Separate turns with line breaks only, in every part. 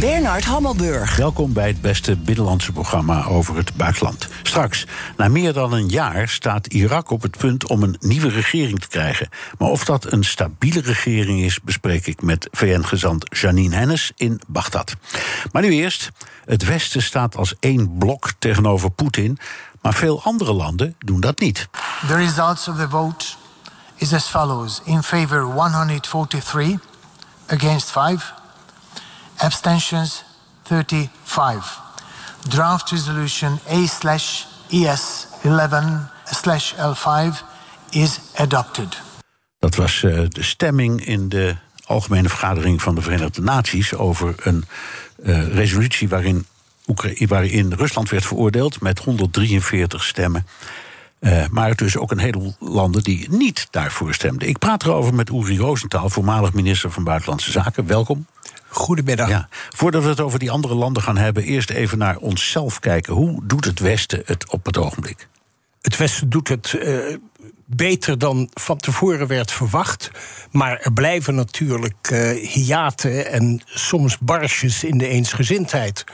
Bernard Hammelburg.
Welkom bij het beste binnenlandse programma over het buitenland. Straks, na meer dan een jaar staat Irak op het punt om een nieuwe regering te krijgen. Maar of dat een stabiele regering is, bespreek ik met VN-gezant Janine Hennis in Bagdad. Maar nu eerst, het Westen staat als één blok tegenover Poetin, maar veel andere landen doen dat niet.
The results of the vote is as follows. In favor 143, against 5, abstentions 35. Draft resolution A slash ES 11 slash L5 is adopted.
Dat was uh, de stemming in de Algemene Vergadering van de Verenigde Naties over een uh, resolutie waarin, Rusland werd veroordeeld met 143 stemmen. Uh, maar dus ook een heleboel landen die niet daarvoor stemden. Ik praat erover met Uri Rosenthal, voormalig minister van Buitenlandse Zaken. Welkom.
Goedemiddag.
Ja. Voordat we het over die andere landen gaan hebben, eerst even naar onszelf kijken. Hoe doet het Westen het op het ogenblik?
Het Westen doet het uh, beter dan van tevoren werd verwacht. Maar er blijven natuurlijk uh, hiaten en soms barsjes in de eensgezindheid.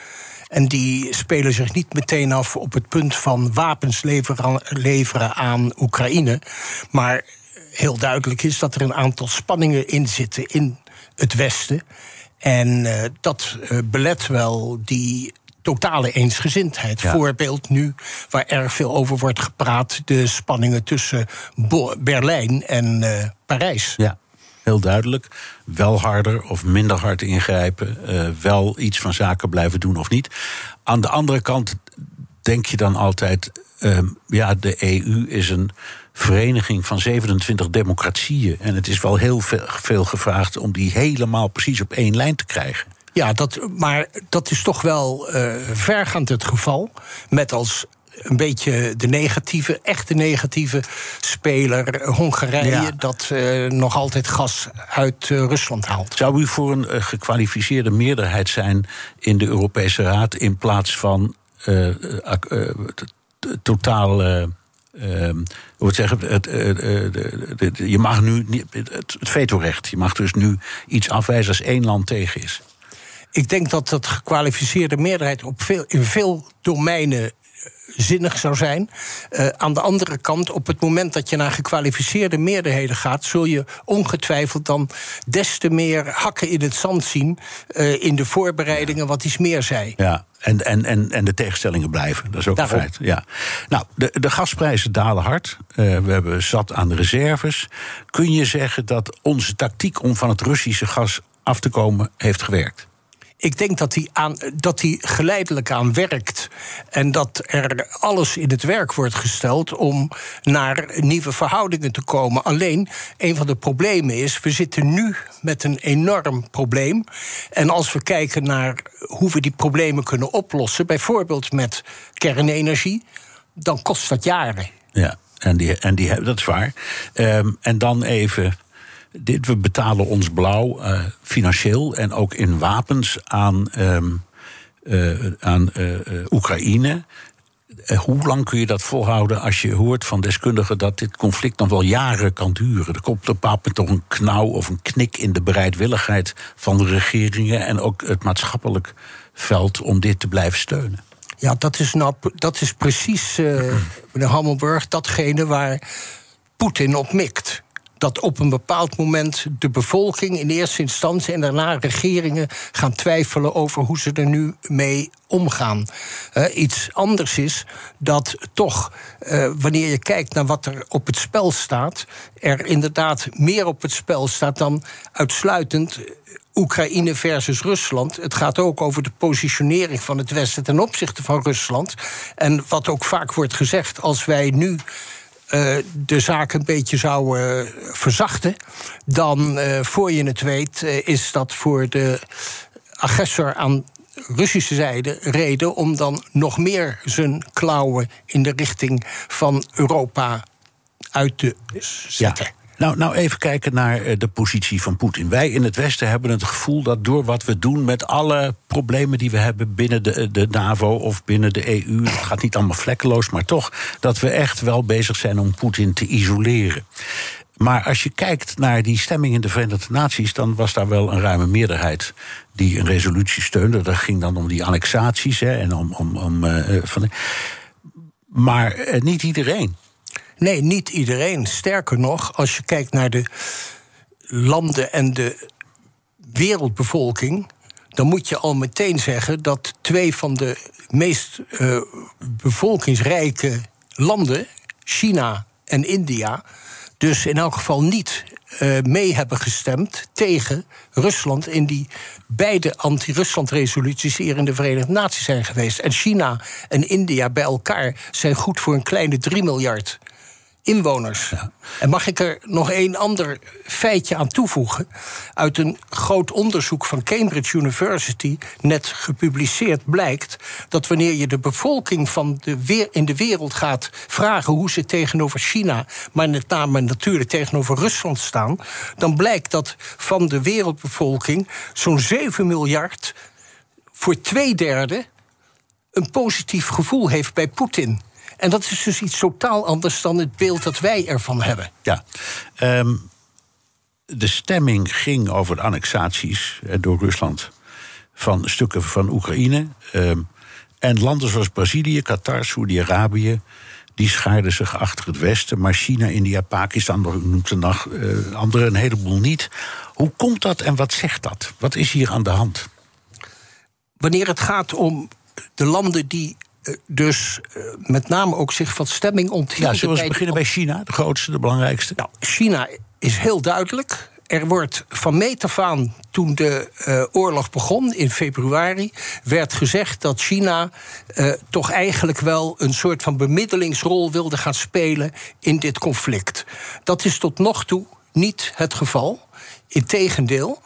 En die spelen zich niet meteen af op het punt van wapens leveren, leveren aan Oekraïne. Maar heel duidelijk is dat er een aantal spanningen in zitten in het Westen. En uh, dat uh, belet wel die totale eensgezindheid. Ja. Voorbeeld nu, waar erg veel over wordt gepraat... de spanningen tussen Bo Berlijn en uh, Parijs.
Ja, heel duidelijk. Wel harder of minder hard ingrijpen. wel iets van zaken blijven doen of niet. Aan de andere kant denk je dan altijd... ja, de EU is een vereniging van 27 democratieën. En het is wel heel veel gevraagd om die helemaal precies op één lijn te krijgen.
Ja, dat, maar dat is toch wel uh, vergaand het geval. Met als een beetje de negatieve, echte negatieve speler Hongarije... Ja. dat uh, nog altijd gas uit uh, Rusland haalt.
Zou u voor een uh, gekwalificeerde meerderheid zijn in de Europese Raad... in plaats van totaal... Hoe zeggen, het, het, het, je mag nu niet, het, vetorecht. Je mag dus nu iets afwijzen als één land tegen is.
Ik denk dat dat gekwalificeerde meerderheid op veel, in veel domeinen zinnig zou zijn. Uh, aan de andere kant, op het moment dat je naar gekwalificeerde meerderheden gaat, zul je ongetwijfeld dan des te meer hakken in het zand zien uh, in de voorbereidingen, ja. wat iets meer zei.
Ja. En, en, en, en de tegenstellingen blijven. Dat is ook
Daarom.
een feit. Ja. Nou, de, de gasprijzen dalen hard. Uh, we hebben zat aan de reserves. Kun je zeggen dat onze tactiek om van het Russische gas af te komen heeft gewerkt?
Ik denk dat hij, aan, dat hij geleidelijk aan werkt. En dat er alles in het werk wordt gesteld om naar nieuwe verhoudingen te komen. Alleen, een van de problemen is, we zitten nu met een enorm probleem. En als we kijken naar hoe we die problemen kunnen oplossen, bijvoorbeeld met kernenergie, dan kost dat jaren.
Ja, en, die, en die, dat is waar. Um, en dan even dit, we betalen ons blauw uh, financieel en ook in wapens aan, um, uh, aan uh, Oekraïne. hoe lang kun je dat volhouden als je hoort van deskundigen dat dit conflict nog wel jaren kan duren? Er komt op een toch een knauw of een knik in de bereidwilligheid van de regeringen en ook het maatschappelijk veld om dit te blijven steunen.
Ja, dat is, nou, dat is precies, meneer Hammelburg, datgene waar Poetin op mikt dat op een bepaald moment de bevolking in eerste instantie en daarna regeringen gaan twijfelen over hoe ze er nu mee omgaan. Uh, iets anders is dat toch, uh, wanneer je kijkt naar wat er op het spel staat, er inderdaad meer op het spel staat dan uitsluitend. Oekraïne versus Rusland. Het gaat ook over de positionering van het Westen ten opzichte van Rusland. En wat ook vaak wordt gezegd, als wij nu de zaak een beetje zou uh, verzachten, dan uh, voor je het weet is dat voor de agressor aan Russische zijde reden om dan nog meer zijn klauwen in de richting van Europa uit te zetten.
Nou, nou even kijken naar eh, de positie van Poetin. Wij in het Westen hebben het gevoel dat door wat we doen met alle problemen die we hebben binnen de, de NAVO of binnen de EU, het gaat niet allemaal vlekkeloos, maar toch dat we echt wel bezig zijn om Poetin te isoleren. Maar als je kijkt naar die stemming in de Verenigde Naties, dan was daar wel een ruime meerderheid die een resolutie steunde. Dat ging dan om die annexaties hè, en om. om, om uh, van, maar uh, niet iedereen.
Nee, niet iedereen. Sterker nog, als je kijkt naar de landen en de wereldbevolking. dan moet je al meteen zeggen dat twee van de meest uh, bevolkingsrijke landen, China en India dus in elk geval niet uh, mee hebben gestemd tegen Rusland in die beide anti-Rusland-resoluties die in de Verenigde Naties zijn geweest. En China en India bij elkaar zijn goed voor een kleine 3 miljard inwoners. En mag ik er nog één ander feitje aan toevoegen? Uit een groot onderzoek van Cambridge University, net gepubliceerd, blijkt dat wanneer je de bevolking van de weer in de wereld gaat vragen hoe ze tegenover China, maar met name natuurlijk tegenover Rusland staan, dan blijkt dat van de wereldbevolking zo'n 7 miljard voor twee derde een positief gevoel heeft bij Poetin. En dat is dus iets totaal anders dan het beeld dat wij ervan hebben.
Ja. Um, de stemming ging over de annexaties eh, door Rusland van stukken van Oekraïne. Um, en landen zoals Brazilië, Qatar, Saudi-Arabië. Die schaarden zich achter het Westen. Maar China, India, Pakistan, noemt er nog uh, anderen een heleboel niet. Hoe komt dat en wat zegt dat? Wat is hier aan de hand?
Wanneer het gaat om de landen die dus uh, met name ook zich van stemming onthielden.
Ja, zullen we beginnen bij China, de grootste, de belangrijkste?
Nou, China is heel duidelijk. Er wordt van meet af aan, toen de uh, oorlog begon in februari, werd gezegd dat China uh, toch eigenlijk wel een soort van bemiddelingsrol wilde gaan spelen in dit conflict. Dat is tot nog toe niet het geval. Integendeel,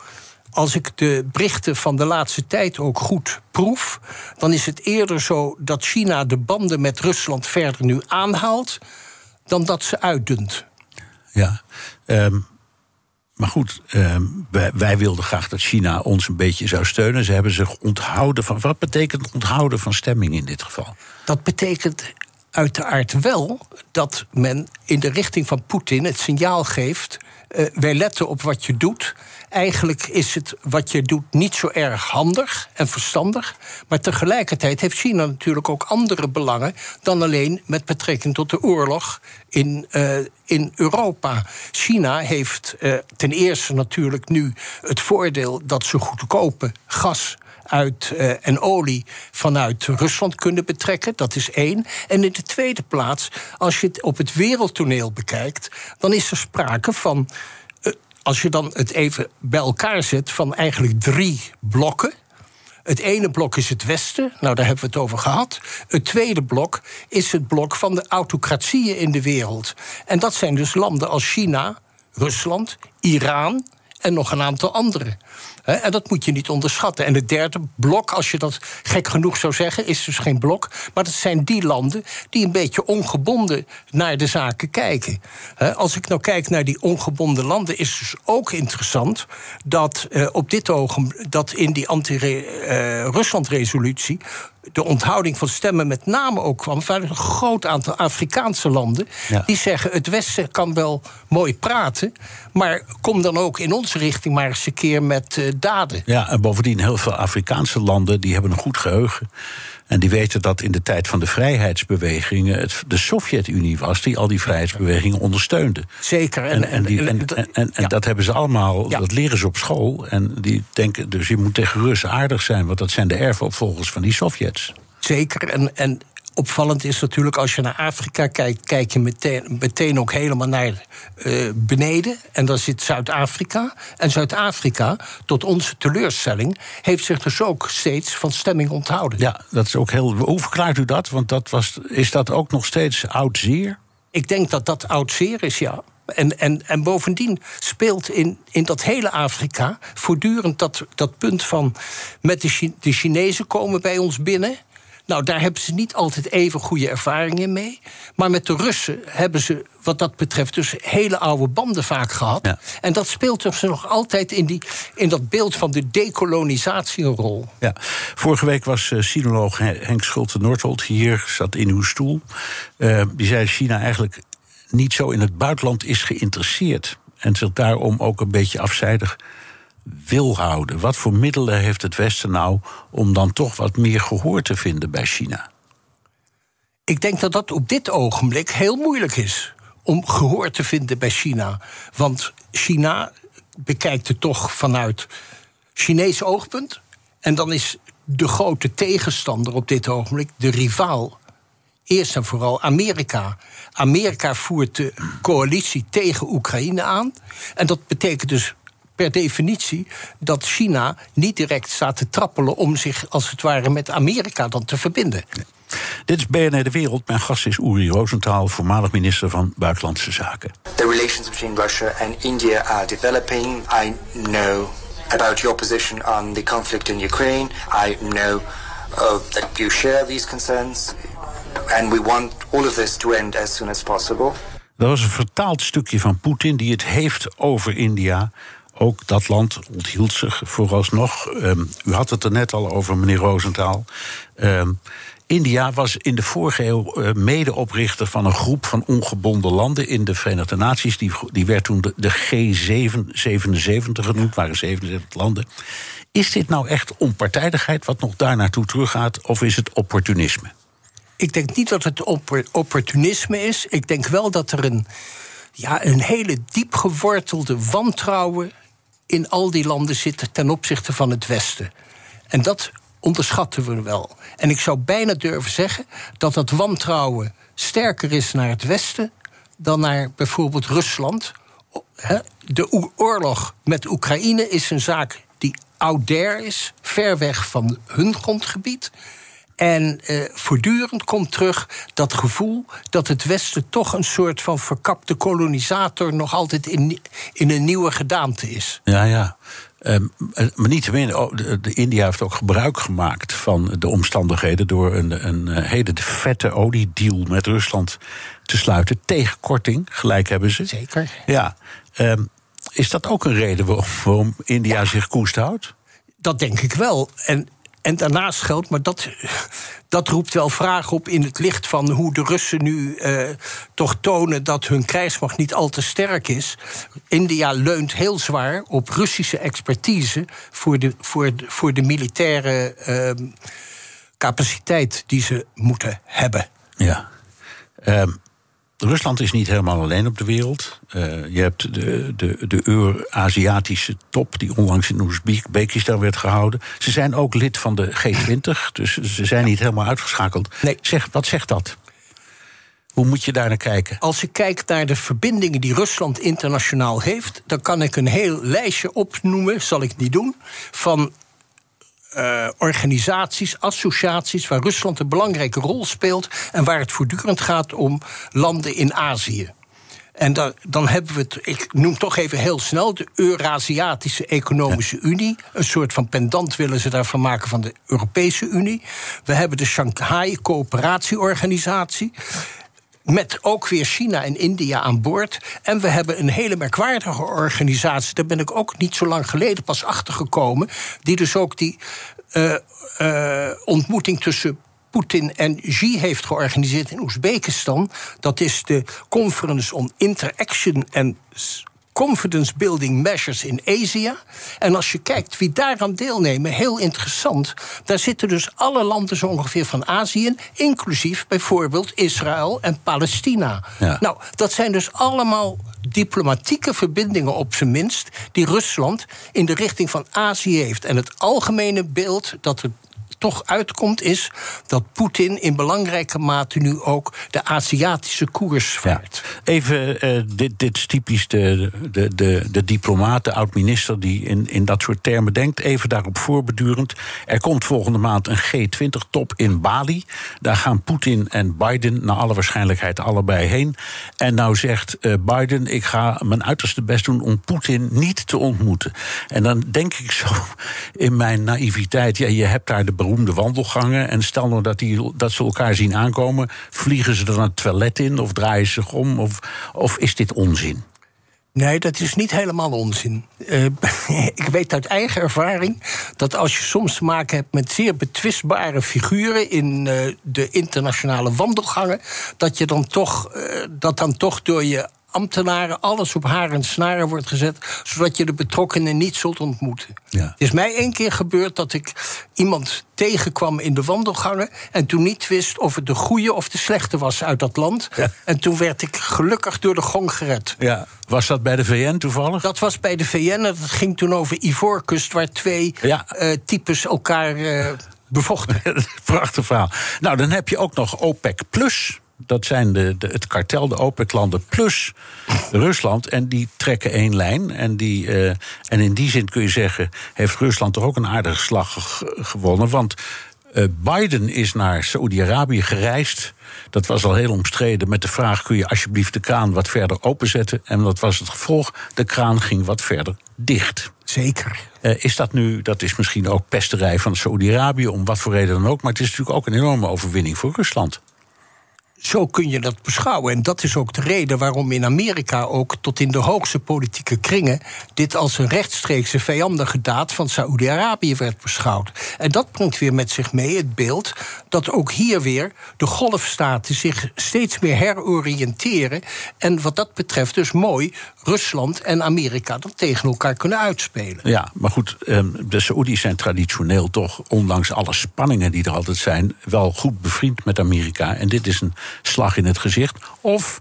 als ik de berichten van de laatste tijd ook goed proef, dan is het eerder zo dat China de banden met Rusland verder nu aanhaalt dan dat ze uitdunt.
Ja, um, maar goed, um, wij, wij, wilden graag dat China ons een beetje zou steunen. Ze hebben zich onthouden van. Wat betekent onthouden van stemming in dit geval?
Dat betekent uiteraard wel dat men in de richting van Poetin het signaal geeft. Uh, wij letten op wat je doet eigenlijk is het wat je doet niet zo erg handig en verstandig. Maar tegelijkertijd heeft China natuurlijk ook andere belangen dan alleen met betrekking tot de oorlog in, uh, in Europa. China heeft uh, ten eerste natuurlijk nu het voordeel dat ze goedkope gas uit, uh, en olie vanuit Rusland kunnen betrekken. Dat is één. En in de tweede plaats, als je het op het wereldtoneel bekijkt, dan is er sprake van als je dan het even bij elkaar zet van eigenlijk drie blokken. Het ene blok is het Westen, nou daar hebben we het over gehad. Het tweede blok is het blok van de autocratieën in de wereld. En dat zijn dus landen als China, Rusland, Iran en nog een aantal andere. En dat moet je niet onderschatten. En het derde blok, als je dat gek genoeg zou zeggen, is dus geen blok. Maar dat zijn die landen die een beetje ongebonden naar de zaken kijken. Als ik nou kijk naar die ongebonden landen, is dus ook interessant dat uh, op dit ogenblik, dat in die anti-Rusland-resolutie. De onthouding van stemmen met name ook kwam van een groot aantal Afrikaanse landen. Ja. Die zeggen: het Westen kan wel mooi praten, maar kom dan ook in onze richting maar eens een keer met uh, daden.
Ja, en bovendien heel veel Afrikaanse landen die hebben een goed geheugen. En die weten dat in de tijd van de vrijheidsbewegingen het de Sovjet-Unie was die al die vrijheidsbewegingen ondersteunde.
Zeker.
En, en, die, en, dat hebben ze allemaal, ja. dat leren ze op school. En die denken, dus je moet tegen Russen aardig zijn, want dat zijn de erfopvolgers van die Sovjets.
Zeker. En, en opvallend is natuurlijk als je naar Afrika kijkt, kijk je meteen, meteen ook helemaal naar uh, beneden. En dan zit Zuid-Afrika. En Zuid-Afrika, tot onze teleurstelling, heeft zich dus ook steeds van stemming onthouden.
Ja, dat is ook heel. Hoe verklaart u dat? Want dat was, is dat ook nog steeds oud zeer?
Ik denk dat dat oud zeer is, ja. En, en, en bovendien speelt in, in dat hele Afrika voortdurend dat, dat punt van. met de, Chi- de Chinezen komen bij ons binnen. Nou, daar hebben ze niet altijd even goede ervaringen mee. Maar met de Russen hebben ze, wat dat betreft, dus hele oude banden vaak gehad.
Ja.
En dat speelt dus nog altijd in, die, in dat beeld van de dekolonisatie een rol.
Ja. Vorige week was eh, sinoloog Hen- Henk Schulte-Noordholt hier, zat in uw stoel. Eh, die zei dat China eigenlijk niet zo in het buitenland is geïnteresseerd. En zich daarom ook een beetje afzijdig wil houden. Wat voor middelen heeft het Westen nou om dan toch wat meer gehoor te vinden bij China?
Ik denk dat dat op dit ogenblik heel moeilijk is om gehoor te vinden bij China. Want China bekijkt het toch vanuit Chinees oogpunt. En dan is de grote tegenstander op dit ogenblik de rivaal. Eerst en vooral Amerika. Amerika voert de coalitie tegen Oekraïne aan. En dat betekent dus per definitie dat China niet direct staat te trappelen om zich als het ware met Amerika dan te verbinden.
Dit is BNR De Wereld. Mijn gast is Uri Rosenthal, voormalig minister van Buitenlandse Zaken.
The relations between Russia and India are developing. I know about your position on the conflict in Ukraine. I know uh, that you share these concerns. And we want all of this to end as soon as possible.
Dat was een vertaald stukje van Poetin die het heeft over India. Ook dat land onthield zich vooralsnog. Ehm, u had het er net al over, meneer Rosenthal. Ehm, India was in de vorige eeuw eh, medeoprichter van een groep van ongebonden landen in de Verenigde Naties. Die, die werd toen de, de G77 genoemd, waren 77 landen. Is dit nou echt onpartijdigheid wat nog daar naartoe teruggaat, of is het opportunisme?
Ik denk niet dat het oppor- opportunisme is. Ik denk wel dat er een, ja, een hele diep gewortelde wantrouwen in al die landen zit ten opzichte van het Westen. En dat onderschatten we wel. En ik zou bijna durven zeggen dat dat wantrouwen sterker is naar het Westen dan naar bijvoorbeeld Rusland. De oorlog met Oekraïne is een zaak die ouder is, ver weg van hun grondgebied. En eh, voortdurend komt terug dat gevoel dat het Westen toch een soort van verkapte kolonisator nog altijd in, in een nieuwe gedaante is.
Ja, ja. Ehm, eh, maar niettemin, oh, de, de India heeft ook gebruik gemaakt van de omstandigheden door een, een eh, hele vette oliedeal met Rusland te sluiten. Tegen korting, gelijk hebben ze.
Zeker.
Ja. Ehm, is dat ook een reden waarom, waarom India zich koest houdt?
Dat denk ik wel. En, en daarnaast geldt, maar dat, dat roept wel vragen op in het licht van hoe de Russen nu eh, toch tonen dat hun krijgsmacht niet al te sterk is. India leunt heel zwaar op Russische expertise voor de, voor de, voor de militaire ehm, capaciteit die ze moeten hebben.
Ja. Ehm, Rusland is niet helemaal alleen op de wereld. Eh, je hebt de, de, de Euro-Aziatische top, die onlangs in Oezbekistan werd gehouden. Ze zijn ook lid van de G20, dus ze zijn niet helemaal uitgeschakeld.
Nee.
Zeg, wat zegt dat? Hoe moet je daar naar kijken?
Als ik kijk naar de verbindingen die Rusland internationaal heeft, dan kan ik een heel lijstje opnoemen, zal ik niet doen, van eh, organisaties, associaties waar Rusland een belangrijke rol speelt en waar het voortdurend gaat om landen in Azië. En dan, dan hebben we het, ik noem toch even heel snel, de Eurasiatische Economische Unie. Een soort van pendant willen ze daarvan maken van de Europese Unie. We hebben de Shanghai Coöperatieorganisatie. Met ook weer China en India aan boord. En we hebben een hele merkwaardige organisatie. Daar ben ik ook niet zo lang geleden pas achter gekomen. Die dus ook die eh, eh, ontmoeting tussen Poetin en Xi heeft georganiseerd in Oezbekistan. Dat is de Conference on Interaction and Confidence Building Measures in Asia. En als je kijkt wie daaraan deelnemen, heel interessant. Daar zitten dus alle landen zo ongeveer van Azië in, inclusief bijvoorbeeld Israël en Palestina.
Ja.
Nou, dat zijn dus allemaal diplomatieke verbindingen op zijn minst, die Rusland in de richting van Azië heeft. En het algemene beeld dat er toch uitkomt, is dat Poetin in belangrijke mate nu ook de Aziatische koers vaart.
Even, uh, dit, dit is typisch de, de, de, de diplomaat, de oud-minister die in, in dat soort termen denkt. Even daarop voorbedurend. Er komt volgende maand een G20-top in Bali. Daar gaan Poetin en Biden naar alle waarschijnlijkheid allebei heen. En nou zegt uh, Biden: ik ga mijn uiterste best doen om Poetin niet te ontmoeten. En dan denk ik zo in mijn naïviteit: ja, je hebt daar de beroemde wandelgangen. En stel nou dat, die, dat ze elkaar zien aankomen, vliegen ze dan het toilet in of draaien ze zich om? Of, of is dit onzin?
Nee, dat is niet helemaal onzin. Uh, ik weet uit eigen ervaring dat als je soms te maken hebt met zeer betwistbare figuren in uh, de internationale wandelgangen, dat je dan toch, uh, dat dan toch door je ambtenaren alles op haar en snaren wordt gezet, zodat je de betrokkenen niet zult ontmoeten. Ja. Het is mij één keer gebeurd dat ik iemand tegenkwam in de wandelgangen en toen niet wist of het de goede of de slechte was uit dat land. En toen werd ik gelukkig door de gong gered.
Ja. Was dat bij de VN toevallig?
Dat was bij de VN en dat ging toen over Ivoorkust, waar twee ja. uh, types elkaar uh, bevochten.
Prachtig verhaal. Nou, dan heb je ook nog OPEC Plus dat zijn de, de, het kartel, de OPEC-landen plus Rusland. En die trekken één lijn. En, die, uh, en in die zin kun je zeggen, heeft Rusland toch ook een aardige slag gewonnen. Want uh, Biden is naar Saoedi-Arabië gereisd. Dat was al heel omstreden met de vraag: kun je alsjeblieft de kraan wat verder openzetten? En wat was het gevolg? De kraan ging wat verder dicht.
Zeker.
Uh, is dat nu, dat is misschien ook pesterij van Saoedi-Arabië, om wat voor reden dan ook. Maar het is natuurlijk ook een enorme overwinning voor Rusland
zo kun je dat beschouwen. En dat is ook de reden waarom in Amerika ook tot in de hoogste politieke kringen dit als een rechtstreekse vijandige daad van Saoedi-Arabië werd beschouwd. En dat brengt weer met zich mee het beeld dat ook hier weer de golfstaten zich steeds meer heroriënteren. En wat dat betreft dus mooi Rusland en Amerika dat tegen elkaar kunnen uitspelen.
Ja, maar goed, ehm, de Saoedi's zijn traditioneel toch, ondanks alle spanningen die er altijd zijn, wel goed bevriend met Amerika. En dit is een slag in het gezicht? Of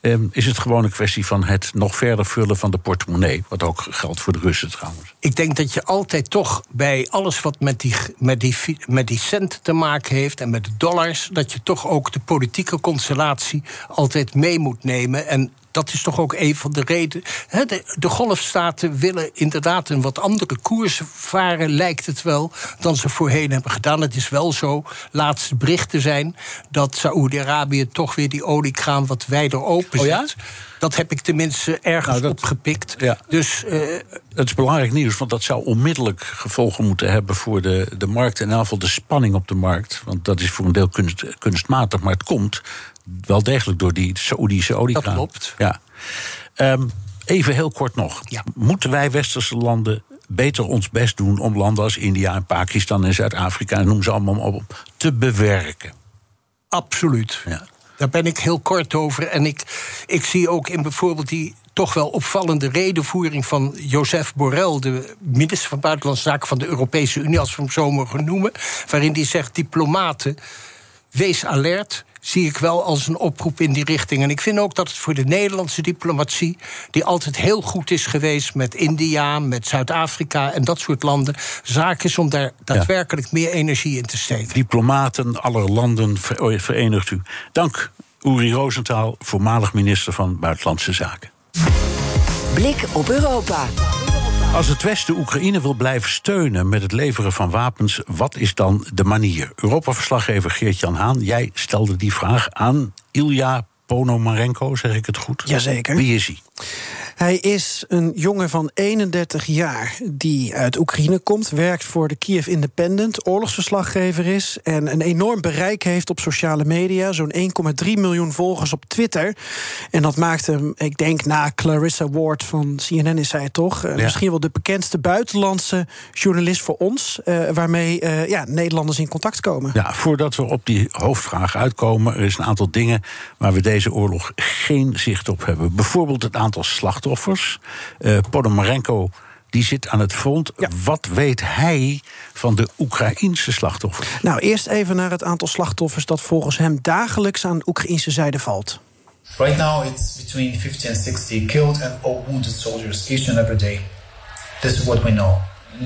um, is het gewoon een kwestie van het nog verder vullen van de portemonnee? Wat ook geldt voor de Russen trouwens.
Ik denk dat je altijd toch bij alles wat met die, met die, met die cent te maken heeft en met de dollars, dat je toch ook de politieke constellatie altijd mee moet nemen. En dat is toch ook een van de redenen. De, de, golfstaten willen inderdaad een wat andere koers varen, lijkt het wel, dan ze voorheen hebben gedaan. Het is wel zo, laatste berichten zijn dat Saoedi-Arabië toch weer die oliekraan wat wijder open
zet. Oh ja?
Dat heb ik tenminste ergens nou, opgepikt. Ja. Dus, uh,
het is belangrijk nieuws, want dat zou onmiddellijk gevolgen moeten hebben voor de, de markt. En in ieder geval de spanning op de markt. Want dat is voor een deel kunst, kunstmatig, maar het komt wel degelijk door die Saoedische oliekraan.
Dat klopt.
Ja. Um, even heel kort nog. Ja. Moeten wij westerse landen beter ons best doen om landen als India en Pakistan en Zuid-Afrika, noem ze allemaal op, te bewerken?
Absoluut. Ja. Daar ben ik heel kort over. En ik, ik zie ook in bijvoorbeeld die toch wel opvallende redenvoering van Joseph Borrell, de minister van Buitenlandse Zaken van de Europese Unie, als we hem zo mogen noemen, waarin hij zegt: diplomaten, wees alert zie ik wel als een oproep in die richting. En ik vind ook dat het voor de Nederlandse diplomatie, die altijd heel goed is geweest met India, met Zuid-Afrika en dat soort landen, zaak is om daar daadwerkelijk meer energie in te steken.
Diplomaten aller landen verenigt u. Dank, Uri Rosenthal, voormalig minister van Buitenlandse Zaken.
Blik op Europa.
Als het Westen Oekraïne wil blijven steunen met het leveren van wapens, wat is dan de manier? Europa-verslaggever Geert-Jan Haan, jij stelde die vraag aan Ilja Ponomarenko, zeg ik het goed?
Jazeker.
Wie is hij?
Hij is een jongen van 31 jaar die uit Oekraïne komt, werkt voor de Kiev Independent, oorlogsverslaggever is en een enorm bereik heeft op sociale media. Zo'n 1,3 miljoen volgers op Twitter. En dat maakt hem, ik denk, na Clarissa Ward van CNN is hij toch, eh, misschien wel de bekendste buitenlandse journalist voor ons, uh, waarmee uh, ja, Nederlanders in contact komen.
Ja, voordat we op die hoofdvraag uitkomen, er is een aantal dingen waar we deze oorlog geen zicht op hebben. Bijvoorbeeld het aantal slachtoffers slachtoffers. Uh, Podomarenko die zit aan het front. Wat weet hij van de Oekraïnse slachtoffers?
Nou, eerst even naar het aantal slachtoffers dat volgens hem dagelijks aan de Oekraïnse zijde valt.
Right now it's between 50 and 60 killed and all wounded soldiers each and every day. This is what we know.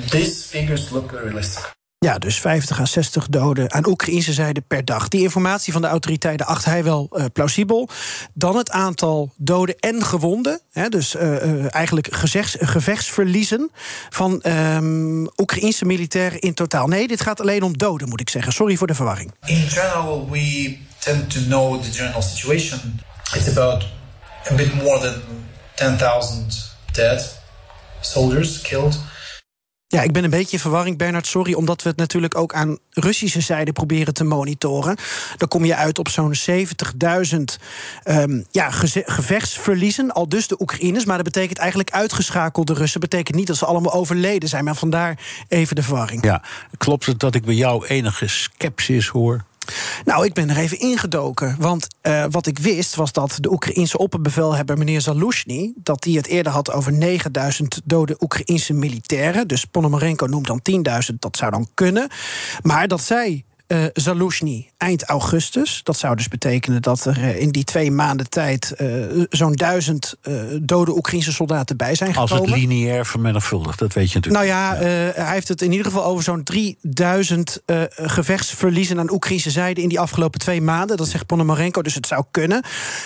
These figures look realistic.
Ja, dus 50 à 60 doden aan Oekraïnse zijde per dag. Die informatie van de autoriteiten acht hij wel uh, plausibel. Dan het aantal doden en gewonden. Hè, dus uh, uh, eigenlijk gezechts, gevechtsverliezen van um, Oekraïnse militairen in totaal. Nee, dit gaat alleen om doden, moet ik zeggen. Sorry voor de verwarring.
In general, we tend to know the general situation. It's about a bit more than 10,000 dead soldiers killed.
Ja, ik ben een beetje in verwarring, Bernard. Sorry, omdat we het natuurlijk ook aan Russische zijde proberen te monitoren. Dan kom je uit op zo'n 70.000 um, ja, gevechtsverliezen. Al dus de Oekraïners. Maar dat betekent eigenlijk uitgeschakelde Russen. betekent niet dat ze allemaal overleden zijn. Maar vandaar even de verwarring.
Ja, klopt het dat ik bij jou enige sceptisch hoor?
Nou, ik ben er even ingedoken. Want uh, wat ik wist was dat de Oekraïense opperbevelhebber, meneer Zalushny, dat hij het eerder had over 9000 dode Oekraïense militairen. Dus Ponomarenko noemt dan 10.000, dat zou dan kunnen. Maar dat zij uh, eind augustus. Dat zou dus betekenen dat er uh, in die twee maanden tijd uh, zo'n duizend dode Oekraïnse soldaten bij zijn gekomen.
Als het lineair vermenigvuldigt, dat weet je natuurlijk.
Nou ja, ja. hij heeft het in ieder geval over zo'n 3000 gevechtsverliezen aan Oekraïnse zijde in die afgelopen twee maanden. Dat zegt Ponomarenko, dus het zou kunnen.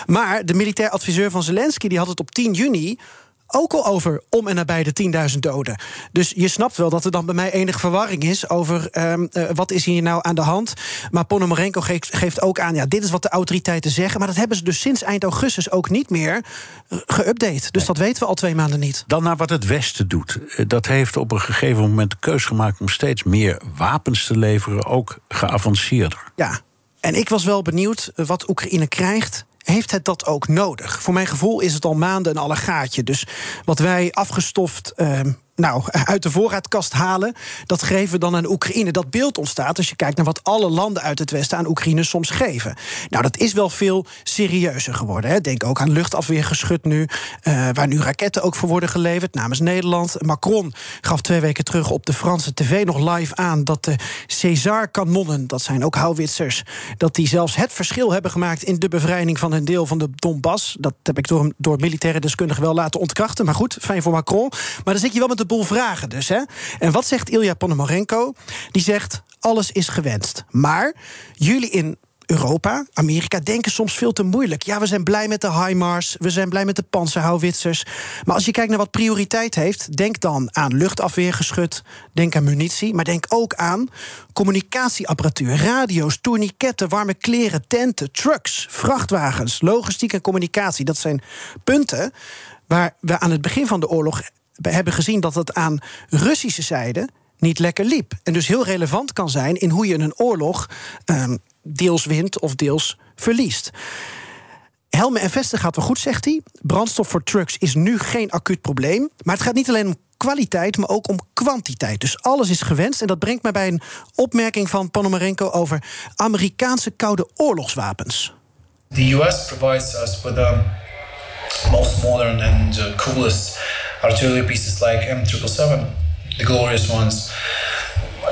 Maar de militair adviseur van Zelensky die had het op 10 juni ook al over om en nabij de 10.000 doden. Dus je snapt wel dat er dan bij mij enige verwarring is over um, uh, wat is hier nou aan de hand. Maar Ponomarenko geeft, geeft ook aan, ja, dit is wat de autoriteiten zeggen. Maar dat hebben ze dus sinds eind augustus ook niet meer uh, geüpdate. Dus dat weten we al twee maanden niet.
Dan naar wat het Westen doet. Dat heeft op een gegeven moment de keus gemaakt om steeds meer wapens te leveren, ook geavanceerder.
Ja, en ik was wel benieuwd wat Oekraïne krijgt heeft het dat ook nodig? Voor mijn gevoel is het al maanden een allegaatje. Dus wat wij afgestoft uh, nou, uit de voorraadkast halen. Dat geven we dan aan Oekraïne. Dat beeld ontstaat als je kijkt naar wat alle landen uit het Westen aan Oekraïne soms geven. Nou, dat is wel veel serieuzer geworden. Hè. Denk ook aan luchtafweergeschut nu, uh, waar nu raketten ook voor worden geleverd namens Nederland. Macron gaf twee weken terug op de Franse tv nog live aan dat de César-kanonnen, dat zijn ook houwitsers, dat die zelfs het verschil hebben gemaakt in de bevrijding van een deel van de Donbass. Dat heb ik door, door militaire deskundigen wel laten ontkrachten. Maar goed, fijn voor Macron. Maar dan zit je wel met boel vragen dus. Hè? En wat zegt Ilja Ponomarenko? Die zegt, alles is gewenst. Maar jullie in Europa, Amerika, denken soms veel te moeilijk. Ja, we zijn blij met de HIMARS, we zijn blij met de panzerhouwitsers. Maar als je kijkt naar wat prioriteit heeft, denk dan aan luchtafweergeschut, denk aan munitie, maar denk ook aan communicatieapparatuur, radio's, tourniquetten, warme kleren, tenten, trucks, vrachtwagens, logistiek en communicatie. Dat zijn punten waar we aan het begin van de oorlog we hebben gezien dat het aan Russische zijde niet lekker liep. En dus heel relevant kan zijn in hoe je een oorlog um, deels wint of deels verliest. Helmen en vesten gaat wel goed, zegt hij. Brandstof voor trucks is nu geen acuut probleem. Maar het gaat niet alleen om kwaliteit, maar ook om kwantiteit. Dus alles is gewenst. En dat brengt mij bij een opmerking van Ponomarenko over Amerikaanse koude oorlogswapens.
The US provides us with the most modern and the coolest artillery pieces like M777, the glorious ones.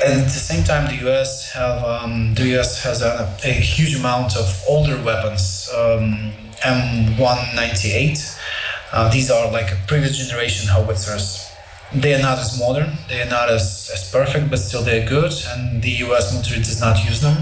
And at the same time, the U.S. have um, the U.S. has a, a, huge amount of older weapons, um, M198. Uh, these are like a previous generation howitzers. They are not as modern, they are not as, as perfect, but still they're good. And the U.S. military does not use them.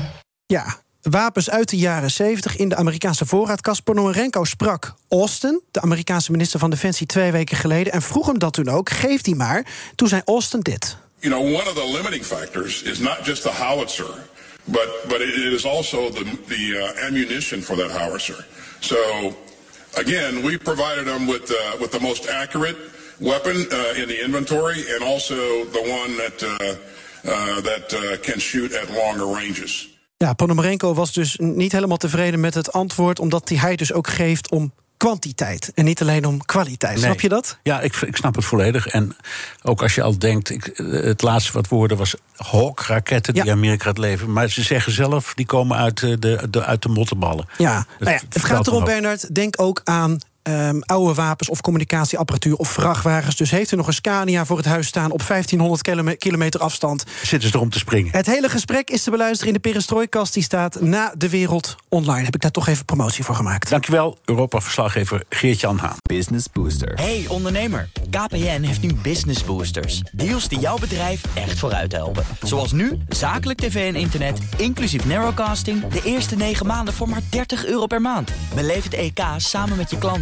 Ja, wapens uit de jaren 70 in de Amerikaanse voorraadkast. Ponomarenko sprak Austin, de Amerikaanse minister van Defensie, twee weken geleden. En vroeg hem dat toen ook. Geef die maar. Toen zei Austin dit.
You know, one of the limiting factors is not just the howitzer, but but it is also the the uh, ammunition for that howitzer. So again, we provided them with uh, with the most accurate weapon uh, in the inventory, and also the one that uh, uh, that can shoot at longer ranges.
Ja, Ponomarenko was dus niet helemaal tevreden met het antwoord, omdat hij dus ook geeft om kwantiteit en niet alleen om kwaliteit. Nee. Snap je dat?
Ja, ik, ik, snap het volledig. En ook als je al denkt, ik, het laatste wat woorden was Hawk-raketten die. Amerika gaat leveren. Maar ze zeggen zelf, die komen uit de, de, uit de mottenballen.
Ja, nou ja het gaat erom, Bernard, denk ook aan ehm, oude wapens of communicatieapparatuur of vrachtwagens. Dus heeft u nog een Scania voor het huis staan op 1500 kilome- kilometer afstand?
Zitten ze erom te springen?
Het hele gesprek is te beluisteren in de Perestrooikast. Die staat na de wereld online. Heb ik daar toch even promotie voor gemaakt.
Dankjewel, Europa-verslaggever Geert-Jan Haan.
Business Booster. Hey ondernemer, KPN heeft nu Business Boosters. Deals die jouw bedrijf echt vooruit helpen. Zoals nu, zakelijk tv en internet, inclusief narrowcasting... de eerste 9 maanden voor maar 30 euro per maand. Beleef het EK samen met je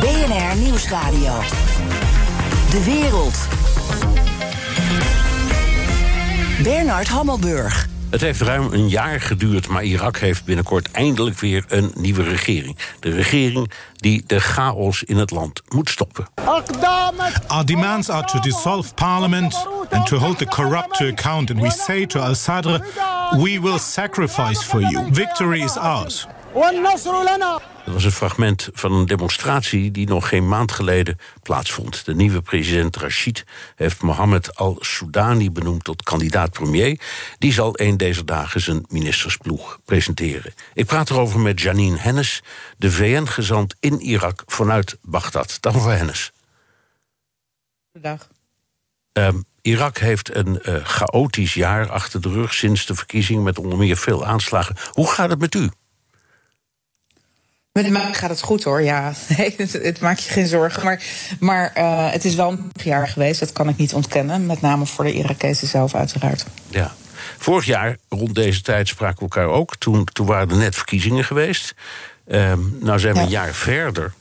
BNR Nieuwsradio. De wereld. Bernard Hammelburg.
Het heeft ruim een jaar geduurd, maar Irak heeft binnenkort eindelijk weer een nieuwe regering. De regering die de chaos in het land moet stoppen.
Our demands are to dissolve parliament and to hold the corrupt to account. And we say to Al Sadr, we will sacrifice for you. Victory is ours.
Dat was een fragment van een demonstratie die nog geen maand geleden plaatsvond. De nieuwe president Rashid heeft Mohammed al-Soudani benoemd tot kandidaat-premier. Die zal een deze dagen zijn ministersploeg presenteren. Ik praat erover met Janine Hennis, de VN-gezant in Irak vanuit Bagdad. Dag mevrouw Hennis.
Dag.
Ehm, Irak heeft een eh, chaotisch jaar achter de rug sinds de verkiezing met onder meer veel aanslagen. Hoe gaat het met u?
Met mij gaat het goed hoor, ja. Nee, het, het maakt je geen zorgen. Maar, maar uh, het is wel een jaar geweest, dat kan ik niet ontkennen. Met name voor de Irakezen zelf, uiteraard.
Ja. Vorig jaar, rond deze tijd, spraken we elkaar ook. Toen, toen waren er net verkiezingen geweest. Um, nou zijn we ja. een jaar verder.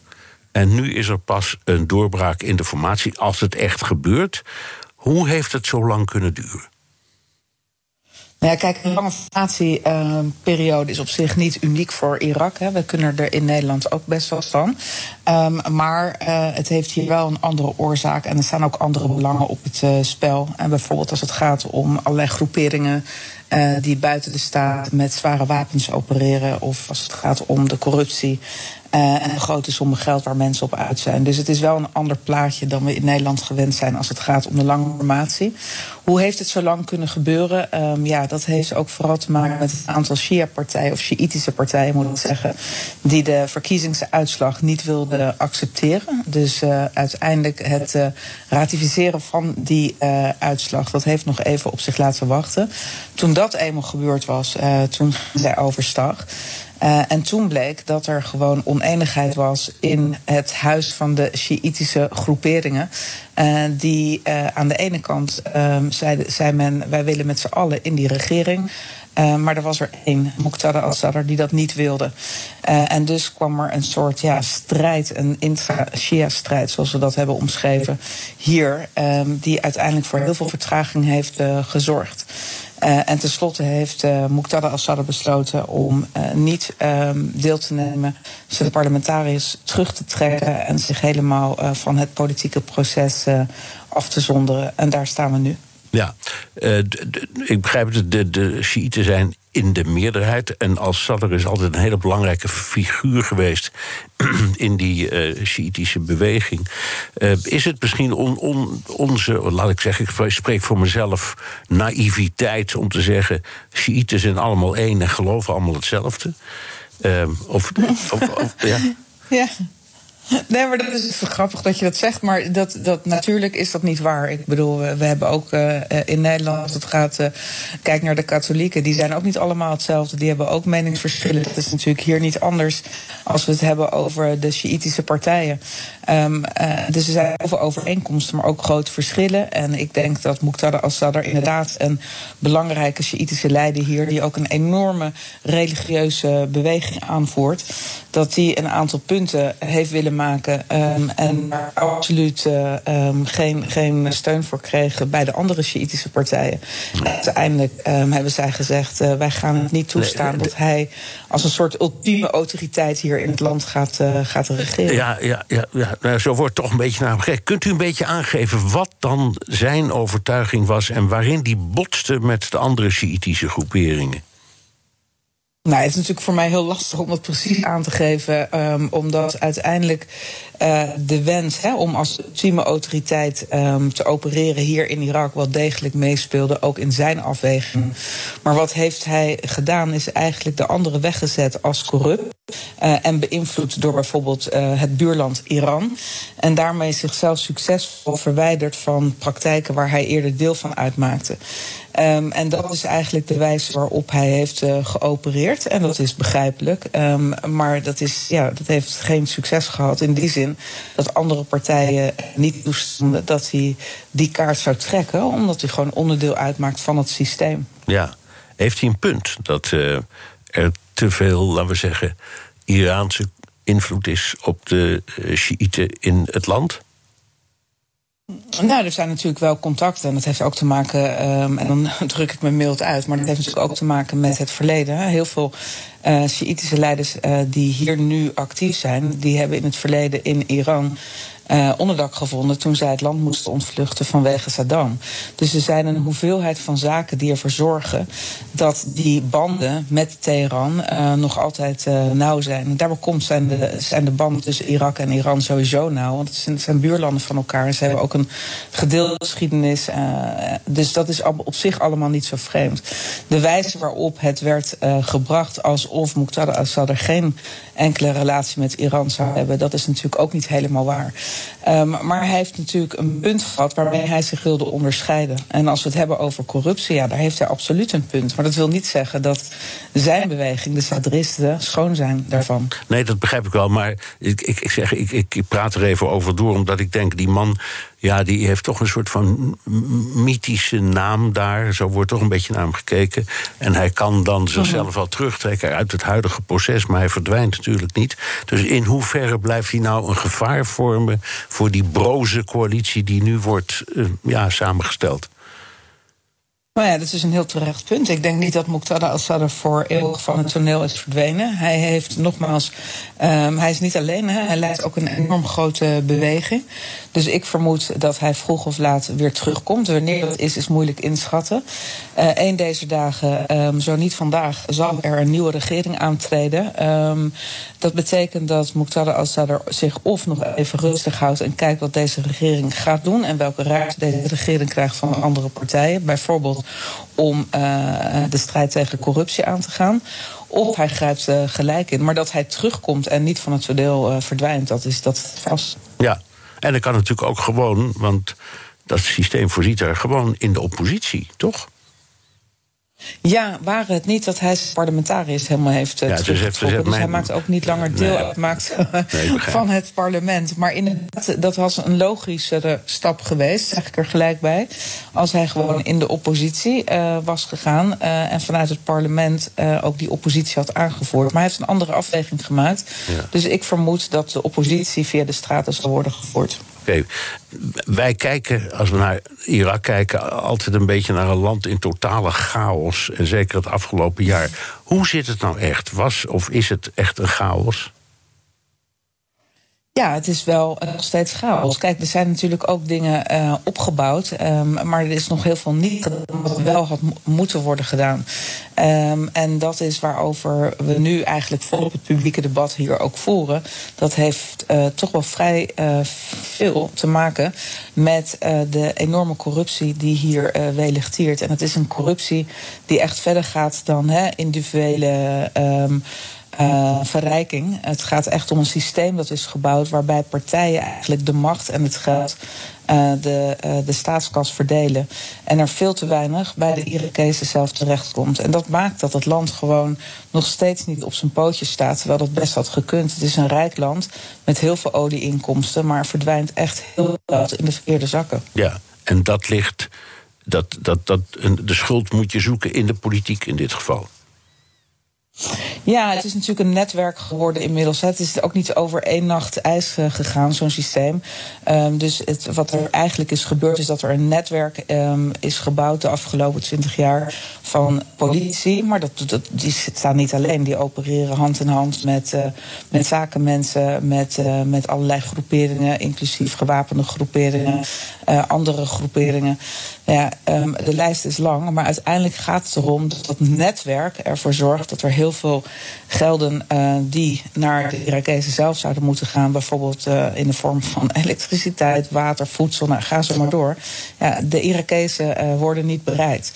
En nu is er pas een doorbraak in de formatie, als het echt gebeurt. Hoe heeft het zo lang kunnen duren?
Nou ja, kijk, een lange formatieperiode is op zich niet uniek voor Irak. Hè. We kunnen er in Nederland ook best wel van. Um, maar uh, het heeft hier wel een andere oorzaak. En er staan ook andere belangen op het uh, spel. En bijvoorbeeld als het gaat om allerlei groeperingen. Uh, die buiten de staat met zware wapens opereren. Of als het gaat om de corruptie. En de grote sommen geld waar mensen op uit zijn. Dus het is wel een ander plaatje dan we in Nederland gewend zijn als het gaat om de lange formatie. Hoe heeft het zo lang kunnen gebeuren? Um, ja, dat heeft ook vooral te maken met het aantal Shia-partijen, of Shiïtische partijen moet ik zeggen, die de verkiezingsuitslag niet wilden accepteren. Dus uh, uiteindelijk het uh, ratificeren van die uitslag, dat heeft nog even op zich laten wachten. Toen dat eenmaal gebeurd was, toen ging zij overstag. Uh, en toen bleek dat er gewoon oneenigheid was in het huis van de Sjiïtische groeperingen. Uh, die uh, aan de ene kant zei, zei men: wij willen met z'n allen in die regering. Maar er was er één, Muqtada al-Sadr, die dat niet wilde. En dus kwam er een soort ja, strijd, een intra-Shia-strijd, zoals we dat hebben omschreven, hier, um, die uiteindelijk voor heel veel vertraging heeft gezorgd. Uh, en tenslotte heeft uh, Muqtada al-Sadr besloten om uh, niet um, deel te nemen, zijn parlementariërs terug te trekken en zich helemaal van het politieke proces af te zonderen. En daar staan we nu.
Ja, ik begrijp het, de, de Shiiten zijn in de meerderheid. En als Sadr is altijd een hele belangrijke figuur geweest in die uh, beweging. Uh, is het misschien on, on, onze, laat ik zeggen, ik spreek voor mezelf, naïviteit om te zeggen: Shiiten zijn allemaal één en geloven allemaal hetzelfde? of, of, of ja.
ja. Nee, maar dat is grappig dat je dat zegt. Maar dat, dat, natuurlijk is dat niet waar. Ik bedoel, we hebben ook uh, in Nederland, als het gaat, uh, kijk naar de katholieken, die zijn ook niet allemaal hetzelfde. Die hebben ook meningsverschillen. Dat is natuurlijk hier niet anders als we het hebben over de Sjiïtische partijen. Uh, dus er zijn over overeenkomsten, maar ook grote verschillen. En ik denk dat Muqtada al-Sadr inderdaad een belangrijke Sjiïtische leider hier, die ook een enorme religieuze beweging aanvoert, dat die een aantal punten heeft willen maken. Um, en daar absoluut uh, um, geen, geen steun voor kregen bij de andere Sjiitische partijen. Uiteindelijk um, hebben zij gezegd: uh, wij gaan het niet toestaan dat hij als een soort ultieme autoriteit hier in het land gaat, uh, gaat regeren.
Ja, ja, ja, ja. Nou, zo wordt toch een beetje naar hem gekeken. Kunt u een beetje aangeven wat dan zijn overtuiging was en waarin die botste met de andere Sjiitische groeperingen?
Nou, het is natuurlijk voor mij heel lastig om dat precies aan te geven, um, omdat uiteindelijk uh, de wens hè, om als ultieme autoriteit um, te opereren hier in Irak wel degelijk meespeelde, ook in zijn afweging. Maar wat heeft hij gedaan, is eigenlijk de andere weggezet als corrupt. Uh, en beïnvloed door bijvoorbeeld uh, het buurland Iran. En daarmee zichzelf succesvol verwijderd van praktijken waar hij eerder deel van uitmaakte. Um, en dat is eigenlijk de wijze waarop hij heeft uh, geopereerd. En dat is begrijpelijk. Um, maar dat, is, ja, dat heeft geen succes gehad in die zin dat andere partijen niet toestonden dat hij die kaart zou trekken, omdat hij gewoon onderdeel uitmaakt van het systeem.
Ja, heeft hij een punt dat uh, er te veel, laten we zeggen, Iraanse invloed is op de uh, Shiiten in het land?
Nou, er zijn natuurlijk wel contacten. En dat heeft ook te maken, um, en dan druk ik me mild uit, maar dat heeft natuurlijk ook te maken met het verleden. Heel veel uh, leiders uh, die hier nu actief zijn, die hebben in het verleden in Iran uh, onderdak gevonden toen zij het land moesten ontvluchten vanwege Saddam. Dus er zijn een hoeveelheid van zaken die ervoor zorgen dat die banden met Teheran uh, nog altijd uh, nauw zijn. Daarbij komt zijn de, zijn de banden tussen Irak en Iran sowieso nauw, want het zijn, zijn buurlanden van elkaar en ze hebben ook een gedeelde geschiedenis. dus dat is op zich allemaal niet zo vreemd. De wijze waarop het werd gebracht alsof Muqtada al-Sadr geen enkele relatie met Iran zou hebben, dat is natuurlijk ook niet helemaal waar. Um, maar hij heeft natuurlijk een punt gehad waarmee hij zich wilde onderscheiden. En als we het hebben over corruptie, ja, daar heeft hij absoluut een punt. Maar dat wil niet zeggen dat zijn beweging, de sadristen, schoon zijn daarvan.
Nee, dat begrijp ik wel. Maar ik, ik, ik zeg, ik, ik praat er even over door, omdat ik denk, die man ja, die heeft toch een soort van mythische naam daar. Zo wordt toch een beetje naar hem gekeken. En hij kan dan zichzelf wel terugtrekken uit het huidige proces, maar hij verdwijnt natuurlijk niet. Dus in hoeverre blijft hij nou een gevaar vormen voor die broze coalitie die nu wordt uh, ja, samengesteld?
Nou ja, dat is een heel terecht punt. Ik denk niet dat Muqtada al-Sadr voor eeuwig van het toneel is verdwenen. Hij heeft nogmaals, um, hij is niet alleen, hè. hij leidt ook een enorm grote beweging. Dus ik vermoed dat hij vroeg of laat weer terugkomt. Wanneer dat is, is moeilijk inschatten. Uh, een deze dagen, um, zo niet vandaag, zal er een nieuwe regering aantreden. Um, dat betekent dat Muqtada al-Sadr zich of nog even rustig houdt en kijkt wat deze regering gaat doen en welke ruimte deze regering krijgt van andere partijen. Bijvoorbeeld om uh, de strijd tegen corruptie aan te gaan. Of hij grijpt uh, gelijk in. Maar dat hij terugkomt en niet van het verdeel uh, verdwijnt, dat is dat vast.
Ja, en dat kan natuurlijk ook gewoon, want dat systeem voorziet er gewoon in de oppositie, toch?
Ja, waren het niet dat hij zijn parlementariërs helemaal heeft uh, ja, teruggetrokken. Dus, dus hij maakt ook niet langer deel nee. uitmaakt nee, van het parlement. Maar inderdaad, dat was een logischere stap geweest, zeg ik er gelijk bij. Als hij gewoon in de oppositie uh, was gegaan uh, en vanuit het parlement ook die oppositie had aangevoerd. Maar hij heeft een andere afweging gemaakt. Ja. Dus ik vermoed dat de oppositie via de straten zal worden gevoerd.
Wij kijken, als we naar Irak kijken, altijd een beetje naar een land in totale chaos. En zeker het afgelopen jaar. Hoe zit het nou echt? Was of is het echt een chaos?
Ja, het is wel nog steeds chaos. Kijk, er zijn natuurlijk ook dingen uh, opgebouwd. Um, maar er is nog heel veel niet gedaan wat wel had moeten worden gedaan. Um, en dat is waarover we nu eigenlijk volop het publieke debat hier ook voeren. Dat heeft uh, toch wel vrij uh, veel te maken met de enorme corruptie die hier welig En het is een corruptie die echt verder gaat dan individuele. Um, uh, verrijking. Het gaat echt om een systeem dat is gebouwd waarbij partijen eigenlijk de macht en het geld uh, de, uh, de staatskas verdelen. En er veel te weinig bij de Irakezen zelf terechtkomt. En dat maakt dat het land gewoon nog steeds niet op zijn pootjes staat, terwijl dat best had gekund. Het is een rijk land met heel veel olieinkomsten, maar verdwijnt echt heel veel in de verkeerde zakken.
Ja, en dat ligt. Dat, dat, dat, de schuld moet je zoeken in de politiek in dit geval.
Ja, het is natuurlijk een netwerk geworden inmiddels. Het is ook niet over één nacht ijs eh, gegaan, zo'n systeem. Um, dus het, wat er eigenlijk is gebeurd, is dat er een netwerk um, is gebouwd de afgelopen twintig jaar van politici. Maar dat, die staan niet alleen, die opereren hand in hand met, uh, met zakenmensen, met, uh, met allerlei groeperingen, inclusief gewapende groeperingen, andere groeperingen. Ja, um, de lijst is lang, maar uiteindelijk gaat het erom dat dat netwerk ervoor zorgt dat er heel veel gelden uh, die naar de Irakezen zelf zouden moeten gaan, bijvoorbeeld uh, in de vorm van elektriciteit, water, voedsel, nou, ga zo maar door. Ja, de Irakezen worden niet bereid.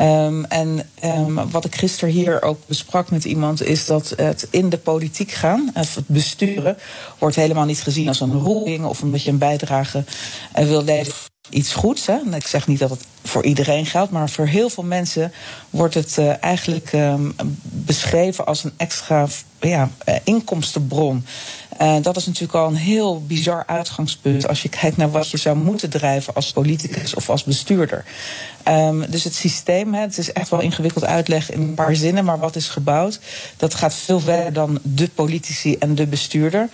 Um, en um, wat ik gisteren hier ook besprak met iemand, is dat het in de politiek gaan, of het besturen, wordt helemaal niet gezien als een roeping of een beetje een bijdrage wil leveren iets goeds. Hè? Ik zeg niet dat het voor iedereen geldt, maar voor heel veel mensen wordt het uh, eigenlijk um, beschreven als een extra ja, inkomstenbron. Uh, dat is natuurlijk al een heel bizar uitgangspunt als je kijkt naar wat je zou moeten drijven als politicus of als bestuurder. Um, dus het systeem, hè, het is echt wel ingewikkeld uitleggen in een paar zinnen, maar wat is gebouwd, dat gaat veel verder dan de politici en de bestuurder.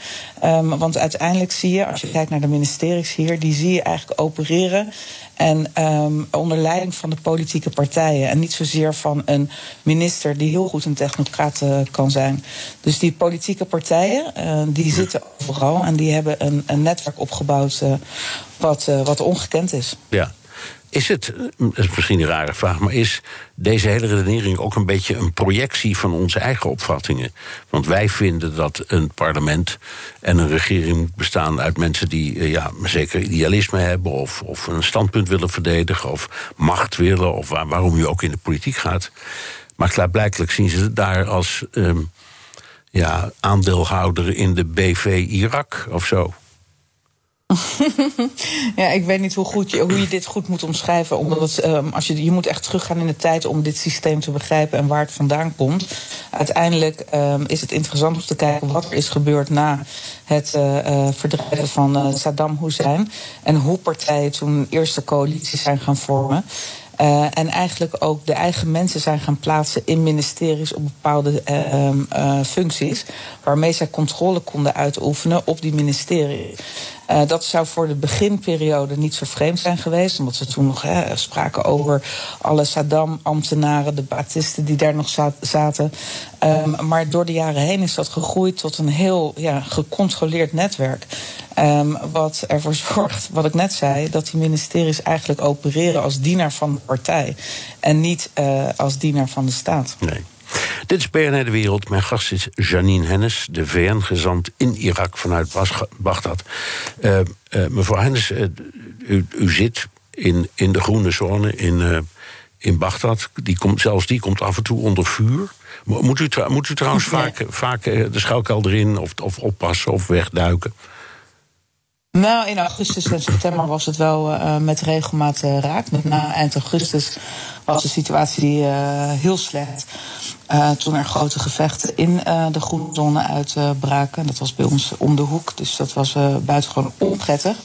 Um, want uiteindelijk zie je, als je kijkt naar de ministeries hier, die zie je eigenlijk opereren en um, onder leiding van de politieke partijen. En niet zozeer van een minister die heel goed een technocraat uh, kan zijn. Dus die politieke partijen, uh, die zitten overal. En die hebben een, een netwerk opgebouwd uh, wat, wat ongekend is.
Ja. Is het, is misschien een rare vraag, maar is deze hele redenering ook een beetje een projectie van onze eigen opvattingen? Want wij vinden dat een parlement en een regering moet bestaan uit mensen die ja, zeker idealisme hebben, of, of een standpunt willen verdedigen, of macht willen, of waar, waarom je ook in de politiek gaat. Maar klaarblijkelijk zien ze het daar als um, ja, aandeelhouder in de BV Irak of zo.
ja, ik weet niet hoe, goed je, hoe je dit goed moet omschrijven. Omdat het, um, als je, je moet echt teruggaan in de tijd om dit systeem te begrijpen en waar het vandaan komt. Uiteindelijk um, is het interessant om te kijken wat er is gebeurd na het uh, uh, verdrijven van uh, Saddam Hussein. En hoe partijen toen eerste coalities zijn gaan vormen. En eigenlijk ook de eigen mensen zijn gaan plaatsen in ministeries op bepaalde uh, functies. Waarmee zij controle konden uitoefenen op die ministerie. Uh, dat zou voor de beginperiode niet zo vreemd zijn geweest. Omdat ze toen nog hè, spraken over alle Saddam-ambtenaren, de Batisten die daar nog zaten. Um, maar door de jaren heen is dat gegroeid tot een heel ja, gecontroleerd netwerk. Um, wat ervoor zorgt, wat ik net zei, dat die ministeries eigenlijk opereren als dienaar van de partij. En niet uh, als dienaar van de staat.
Nee. Dit is BNR De Wereld. Mijn gast is Janine Hennis, de VN-gezant in Irak vanuit Bagdad. Uh, uh, mevrouw Hennis, uh, u, u, zit in, in de groene zone in, in Bagdad. Die komt, zelfs die komt af en toe onder vuur. Moet u, moet u trouwens vaak, vaak de schuilkelder in of, of oppassen of wegduiken?
Nou, in augustus en september was het wel uh, met regelmaat uh, raak. Met na eind augustus was de situatie uh, heel slecht. Uh, toen er grote gevechten in uh, de groene zone uitbraken. dat was bij ons om de hoek, dus dat was uh, buitengewoon onprettig.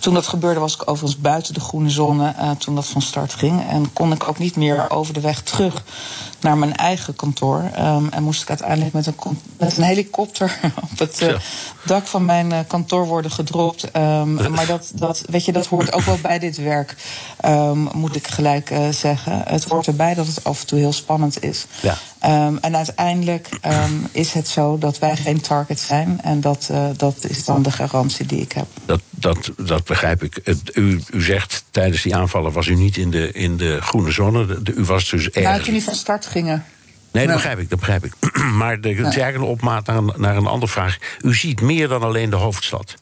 Toen dat gebeurde was ik overigens buiten de groene zone toen dat van start ging. En kon ik ook niet meer over de weg terug naar mijn eigen kantoor. Um, en moest ik uiteindelijk met een, met een helikopter op het ja. dak van mijn kantoor worden gedropt. Um, maar dat, dat, weet je, dat hoort ook wel bij dit werk, um, moet ik gelijk zeggen. Het hoort erbij dat het af en toe heel spannend is.
Ja.
Um, en uiteindelijk um, is het zo dat wij geen target zijn. En dat, uh, dat is dan de garantie die ik heb.
Dat, dat, dat begrijp ik. U, u zegt tijdens die aanvallen was u niet in de, in de groene zone. De, u was dus ergens.
Nou, toen die van start gingen.
Nee, dat begrijp ik, dat begrijp ik. Maar de, het is eigenlijk een opmaat naar een, naar een andere vraag. U ziet meer dan alleen de hoofdstad.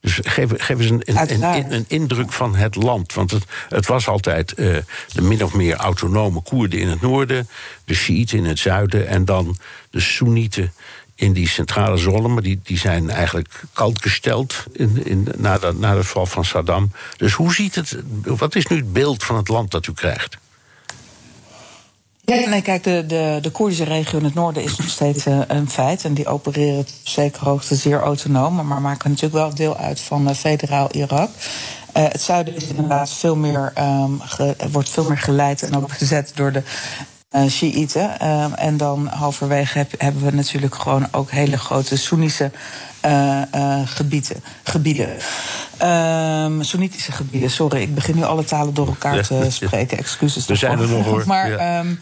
Dus geef, geef eens een, een, een, een, indruk van het land. Want het, het was altijd uh, de min of meer autonome Koerden in het noorden, de Shiiten in het zuiden en dan de Soenieten in die centrale zone. Maar die, die zijn eigenlijk koud gesteld in, in, na, de, na de val van Saddam. Dus hoe ziet het, wat is nu het beeld van het land dat u krijgt?
Ja, nee, kijk, de, de, de Koerdische regio in het noorden is nog steeds uh, een feit. En die opereren op zekere hoogte zeer autonoom, maar maken natuurlijk wel deel uit van uh, federaal Irak. Uh, het zuiden is inderdaad veel meer, um, ge, wordt veel meer geleid en ook bezet door de uh, Shiiten. Uh, en dan halverwege heb, hebben we natuurlijk gewoon ook hele grote Soenische uh, gebieden. gebieden. Um, Soenitische gebieden, sorry. Ik begin nu alle talen door elkaar te spreken. Excuses.
We zijn er nog hoor.
Maar ja. um,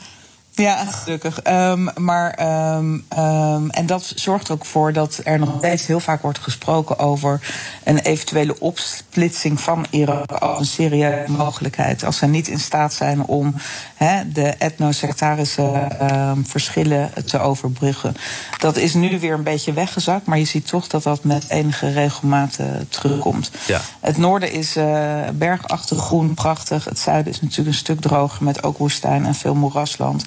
ja, gelukkig. Um, maar, um, um, en dat zorgt er ook voor dat er nog steeds heel vaak wordt gesproken over een eventuele opsplitsing van Irak als een serieuze mogelijkheid. Als ze niet in staat zijn om he, de etnosectarische verschillen te overbruggen. Dat is nu weer een beetje weggezakt, maar je ziet toch dat dat met enige regelmaat uh, terugkomt.
Ja.
Het noorden is uh, bergachtig groen, prachtig. Het zuiden is natuurlijk een stuk droger met ook woestijn en veel moerasland.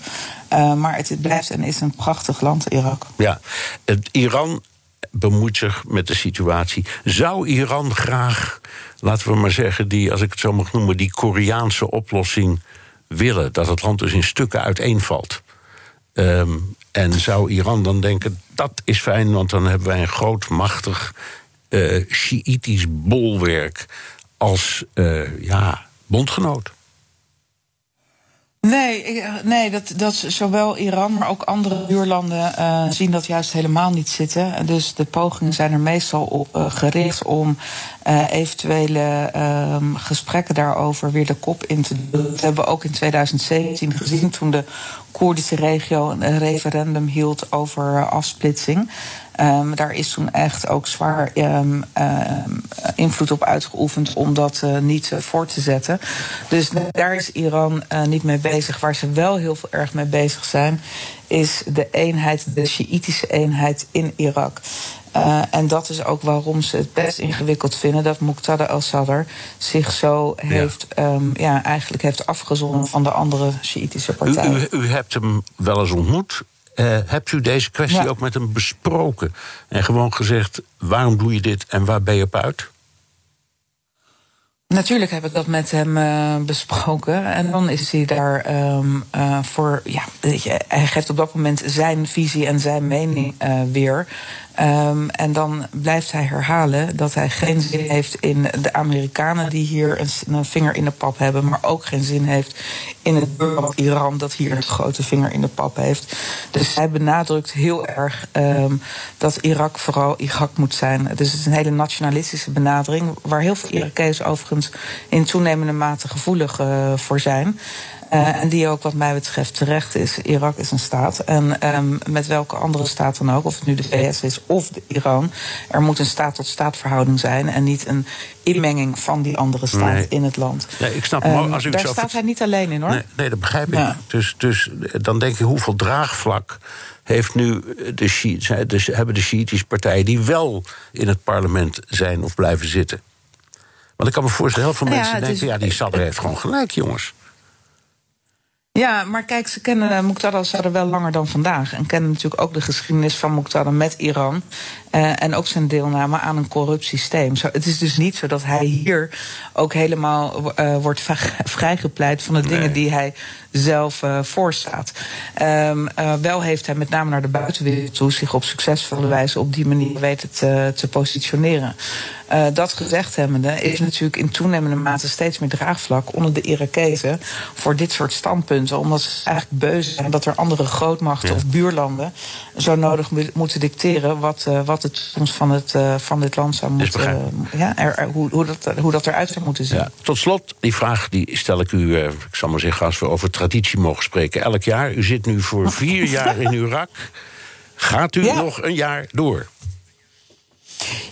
Uh, maar het blijft en is een prachtig land, Irak.
Ja, het Iran bemoeit zich met de situatie. Zou Iran graag, laten we maar zeggen, die, als ik het zo mag noemen, die Koreaanse oplossing willen? Dat het land dus in stukken uiteenvalt. Um, en zou Iran dan denken, dat is fijn, want dan hebben wij een groot, machtig, uh, bolwerk als uh, ja, bondgenoot?
Nee, nee dat, dat zowel Iran, maar ook andere buurlanden uh, zien dat juist helemaal niet zitten. Dus de pogingen zijn er meestal op uh, gericht om eventuele um, gesprekken daarover weer de kop in te doen. Dat hebben we ook in 2017 gezien toen de Koerdische regio een referendum hield over afsplitsing. Um, daar is toen echt ook zwaar um, um, invloed op uitgeoefend om dat uh, niet uh, voor te zetten. Dus daar is Iran uh, niet mee bezig. Waar ze wel heel veel erg mee bezig zijn, is de eenheid, de Sjiitische eenheid in Irak. Uh, en dat is ook waarom ze het best ingewikkeld vinden dat Muqtada al-Sadr zich zo ja. heeft, um, ja, eigenlijk heeft afgezonden van de andere Sjiitische partijen.
U, u, u hebt hem wel eens ontmoet. Uh, hebt u deze kwestie ja. ook met hem besproken? En gewoon gezegd: waarom doe je dit en waar ben je op uit?
Natuurlijk heb ik dat met hem uh, besproken. En dan is hij daar um, uh, voor. Ja, weet je, hij geeft op dat moment zijn visie en zijn mening uh, weer. Um, en dan blijft hij herhalen dat hij geen zin heeft in de Amerikanen die hier een, vinger in de pap hebben, maar ook geen zin heeft in het buurland Iran dat hier een grote vinger in de pap heeft. Dus hij benadrukt heel erg um, dat Irak vooral Irak moet zijn. Dus het is een hele nationalistische benadering, waar heel veel Irakezen overigens in toenemende mate gevoelig uh, voor zijn. Uh, en die ook wat mij betreft terecht is. Irak is een staat. En um, met welke andere staat dan ook, of het nu de VS is of de Iran... er moet een staat-tot-staat verhouding zijn... en niet een inmenging van die andere staat nee. in het land.
Nee, ik snap,
um,
als u
daar staat hij niet alleen in, hoor.
Nee, nee dat begrijp ik. Dus, dus dan denk je, hoeveel draagvlak heeft nu de Shiite, dus hebben de Shiïtische partijen... die wel in het parlement zijn of blijven zitten... Want ik kan me voorstellen, heel veel mensen ja, denken... Is, ja, die Sadr heeft gewoon gelijk, jongens.
Ja, maar kijk, ze kennen uh, Muqtada al-Sadr wel langer dan vandaag. En kennen natuurlijk ook de geschiedenis van Muqtada met Iran. Uh, en ook zijn deelname aan een corrupt systeem. Zo, het is dus niet zo dat hij hier ook helemaal uh, wordt vrijgepleit van de nee. dingen die hij zelf uh, voorstaat. Um, wel heeft hij met name naar de buitenwereld toe zich op succesvolle wijze op die manier weten te, te positioneren. Dat gezegd hebbende is natuurlijk in toenemende mate steeds meer draagvlak onder de Irakezen voor dit soort standpunten. Omdat ze eigenlijk beu zijn dat er andere grootmachten ja. of buurlanden zo nodig moeten dicteren wat, uh, wat de toekomst van, het, uh, van dit land zou moeten. ja, er, er, hoe, hoe, dat, hoe dat eruit zou moeten zien.
Ja, tot slot, die vraag die stel ik u, ik zal maar zeggen, als we over traditie mogen spreken. Elk jaar. U zit nu voor vier jaar in Irak. Gaat u ja. nog een jaar door?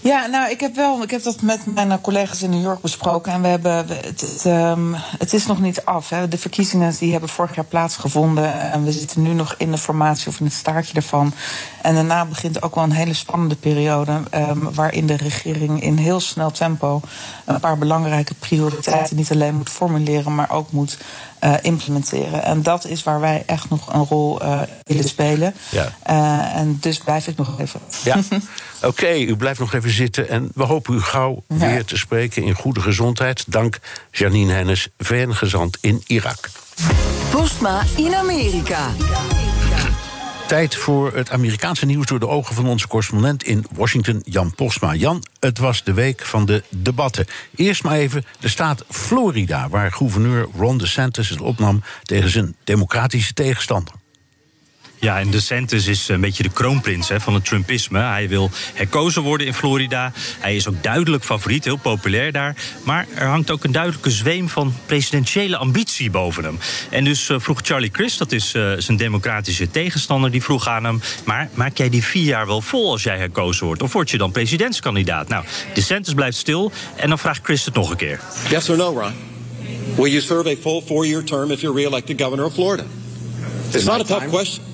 Ja, nou, ik heb wel, ik heb dat met mijn collega's in New York besproken. En we hebben, het, um, het is nog niet af. Hè. De verkiezingen die hebben vorig jaar plaatsgevonden. En we zitten nu nog in de formatie of in het staartje ervan. En daarna begint ook wel een hele spannende periode. Um, waarin de regering in heel snel tempo een paar belangrijke prioriteiten niet alleen moet formuleren, maar ook moet uh, implementeren. En dat is waar wij echt nog een rol uh, willen spelen.
Ja.
Uh, en dus blijf ik nog even.
Ja. Oké, okay, u blijft nog even zitten. En we hopen u gauw ja. weer te spreken in goede gezondheid. Dank Janine Hennis, VN-gezant in Irak.
Postma in Amerika.
Tijd voor het Amerikaanse nieuws door de ogen van onze correspondent in Washington, Jan Postma. Jan, het was de week van de debatten. Eerst maar even de staat Florida, waar gouverneur Ron DeSantis het opnam tegen zijn democratische tegenstander.
Ja, en DeSantis is een beetje de kroonprins hè, van het Trumpisme. Hij wil herkozen worden in Florida. Hij is ook duidelijk favoriet, heel populair daar. Maar er hangt ook een duidelijke zweem van presidentiële ambitie boven hem. En dus uh, vroeg Charlie Crist, dat is uh, zijn democratische tegenstander, die vroeg aan hem: Maar maak jij die vier jaar wel vol als jij herkozen wordt? Of word je dan presidentskandidaat? Nou, DeSantis blijft stil en dan vraagt Crist het nog een keer.
Yes or no, Ron? Will you serve a full four-year term if you're re-elected governor of Florida? It's not a tough question.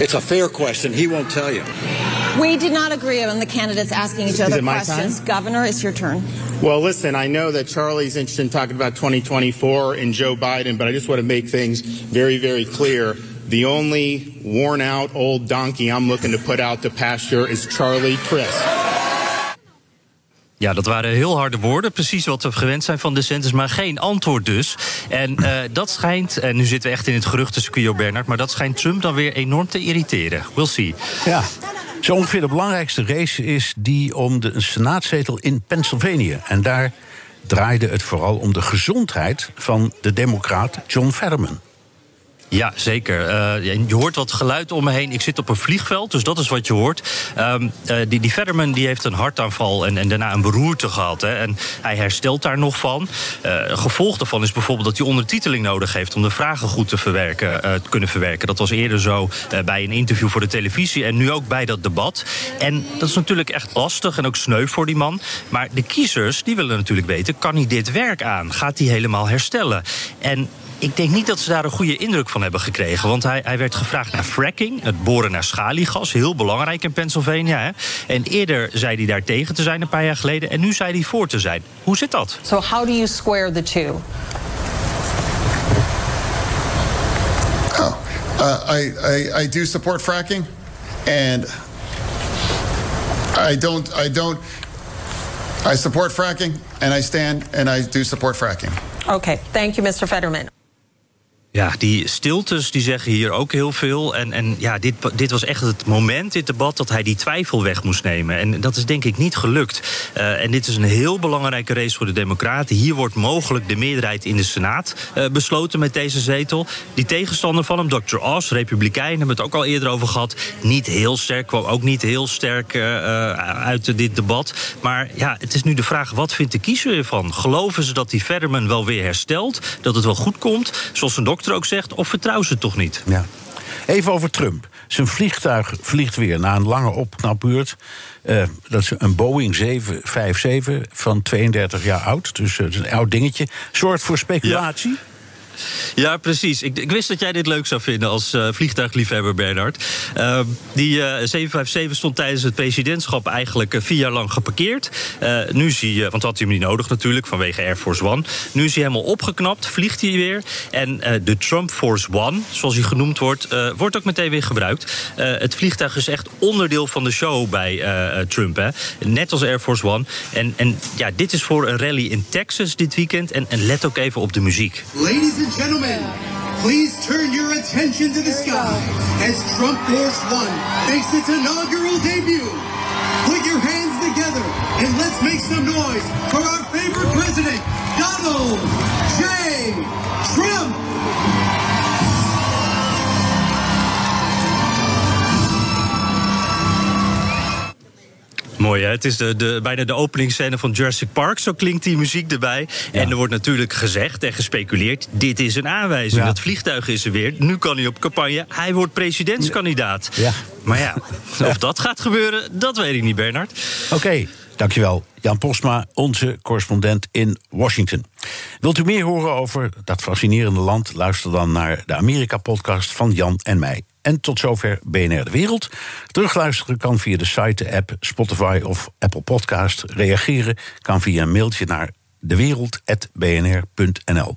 It's a fair question. He won't tell you.
We did not agree on the candidates asking each other questions. Governor, it's your turn.
Well, listen, I know that Charlie's interested in talking about 2024 and Joe Biden, but I just want to make things very, very clear. The only worn out old donkey I'm looking to put out to pasture is Charlie Chris.
Ja, dat waren heel harde woorden. Precies wat we gewend zijn van DeSantis, maar geen antwoord dus. En uh, dat schijnt, en nu zitten we echt in het geruchtencircuit, Bernard... maar dat schijnt Trump dan weer enorm te irriteren. We'll see.
Ja. Zo ongeveer de belangrijkste race is die om de senaatzetel in Pennsylvania. En daar draaide het vooral om de gezondheid van de democraat John Fetterman.
Ja, zeker. Uh, je hoort wat geluid om me heen. Ik zit op een vliegveld, dus dat is wat je hoort. Um, uh, die, die die heeft een hartaanval en, en daarna een beroerte gehad. Hè, en hij herstelt daar nog van. Uh, gevolg daarvan is bijvoorbeeld dat hij ondertiteling nodig heeft... om de vragen goed te, verwerken, te kunnen verwerken. Dat was eerder zo bij een interview voor de televisie... en nu ook bij dat debat. En dat is natuurlijk echt lastig en ook sneu voor die man. Maar de kiezers die willen natuurlijk weten... kan hij dit werk aan? Gaat hij helemaal herstellen? En ik denk niet dat ze daar een goede indruk van hebben gekregen. Want hij, hij werd gevraagd naar fracking, het boren naar schaliegas. Heel belangrijk in Pennsylvania. Hè? En eerder zei hij daar tegen te zijn, een paar jaar geleden. En nu zei hij voor te zijn. Hoe zit dat?
So how do you square the two?
Oh, uh, I, I, I do support fracking. And I don't, I don't, I support fracking. And I stand and I do support fracking.
Okay, thank you, Mr. Fetterman.
Ja, die stiltes die zeggen hier ook heel veel. En, en ja, dit, dit was echt het moment, dit debat, dat hij die twijfel weg moest nemen. En dat is denk ik niet gelukt. Uh, en dit is een heel belangrijke race voor de Democraten. Hier wordt mogelijk de meerderheid in de Senaat uh, besloten met deze zetel. Die tegenstander van hem, Dr. Oz, Republikein, hebben we het ook al eerder over gehad. Niet heel sterk, kwam ook niet heel sterk uh, uit dit debat. Maar ja, het is nu de vraag, wat vindt de kiezer ervan? Geloven ze dat die Fetterman wel weer herstelt? Dat het wel goed komt? Zoals een dokter ook zegt, of vertrouwen ze toch niet?
Ja. Even over Trump. Zijn vliegtuig vliegt weer na een lange opknapbeurt. Uh, dat is een Boeing 757 van 32 jaar oud. Dus het is een oud dingetje. Zorgt voor speculatie.
Ja. Ja, precies. Ik, ik, wist dat jij dit leuk zou vinden als uh, vliegtuigliefhebber, Bernard. Uh, die uh, 757 stond tijdens het presidentschap eigenlijk vier jaar lang geparkeerd. nu zie je, want had hij hem niet nodig natuurlijk, vanwege Air Force One. Nu is hij helemaal opgeknapt, vliegt hij weer. En de Trump Force One, zoals hij genoemd wordt, wordt ook meteen weer gebruikt. het vliegtuig is echt onderdeel van de show bij Trump, hè. net als Air Force One. En, en ja, dit is voor een rally in Texas dit weekend. En, en let ook even op de muziek.
Ladies and gentlemen, please turn your attention to the sky as Trump Force One makes its inaugural debut. Put your hands together and let's make some noise for our favorite president, Donald
Mooi, hè? Het is de, de, bijna de openingsscène van Jurassic Park. Zo klinkt die muziek erbij. Ja. En er wordt natuurlijk gezegd en gespeculeerd... dit is een aanwijzing. Ja. Dat vliegtuig is er weer. Nu kan hij op campagne. Hij wordt presidentskandidaat.
Ja.
Maar ja, of dat gaat gebeuren, dat weet ik niet, Bernard.
Oké. Okay. Dankjewel, Jan Postma, onze correspondent in Washington. Wilt u meer horen over dat fascinerende land? Luister dan naar de Amerika-podcast van Jan en mij. En tot zover BNR De Wereld. Terugluisteren kan via de site, de app, Spotify of Apple Podcast. Reageren kan via een mailtje naar dewereld.bnr.nl.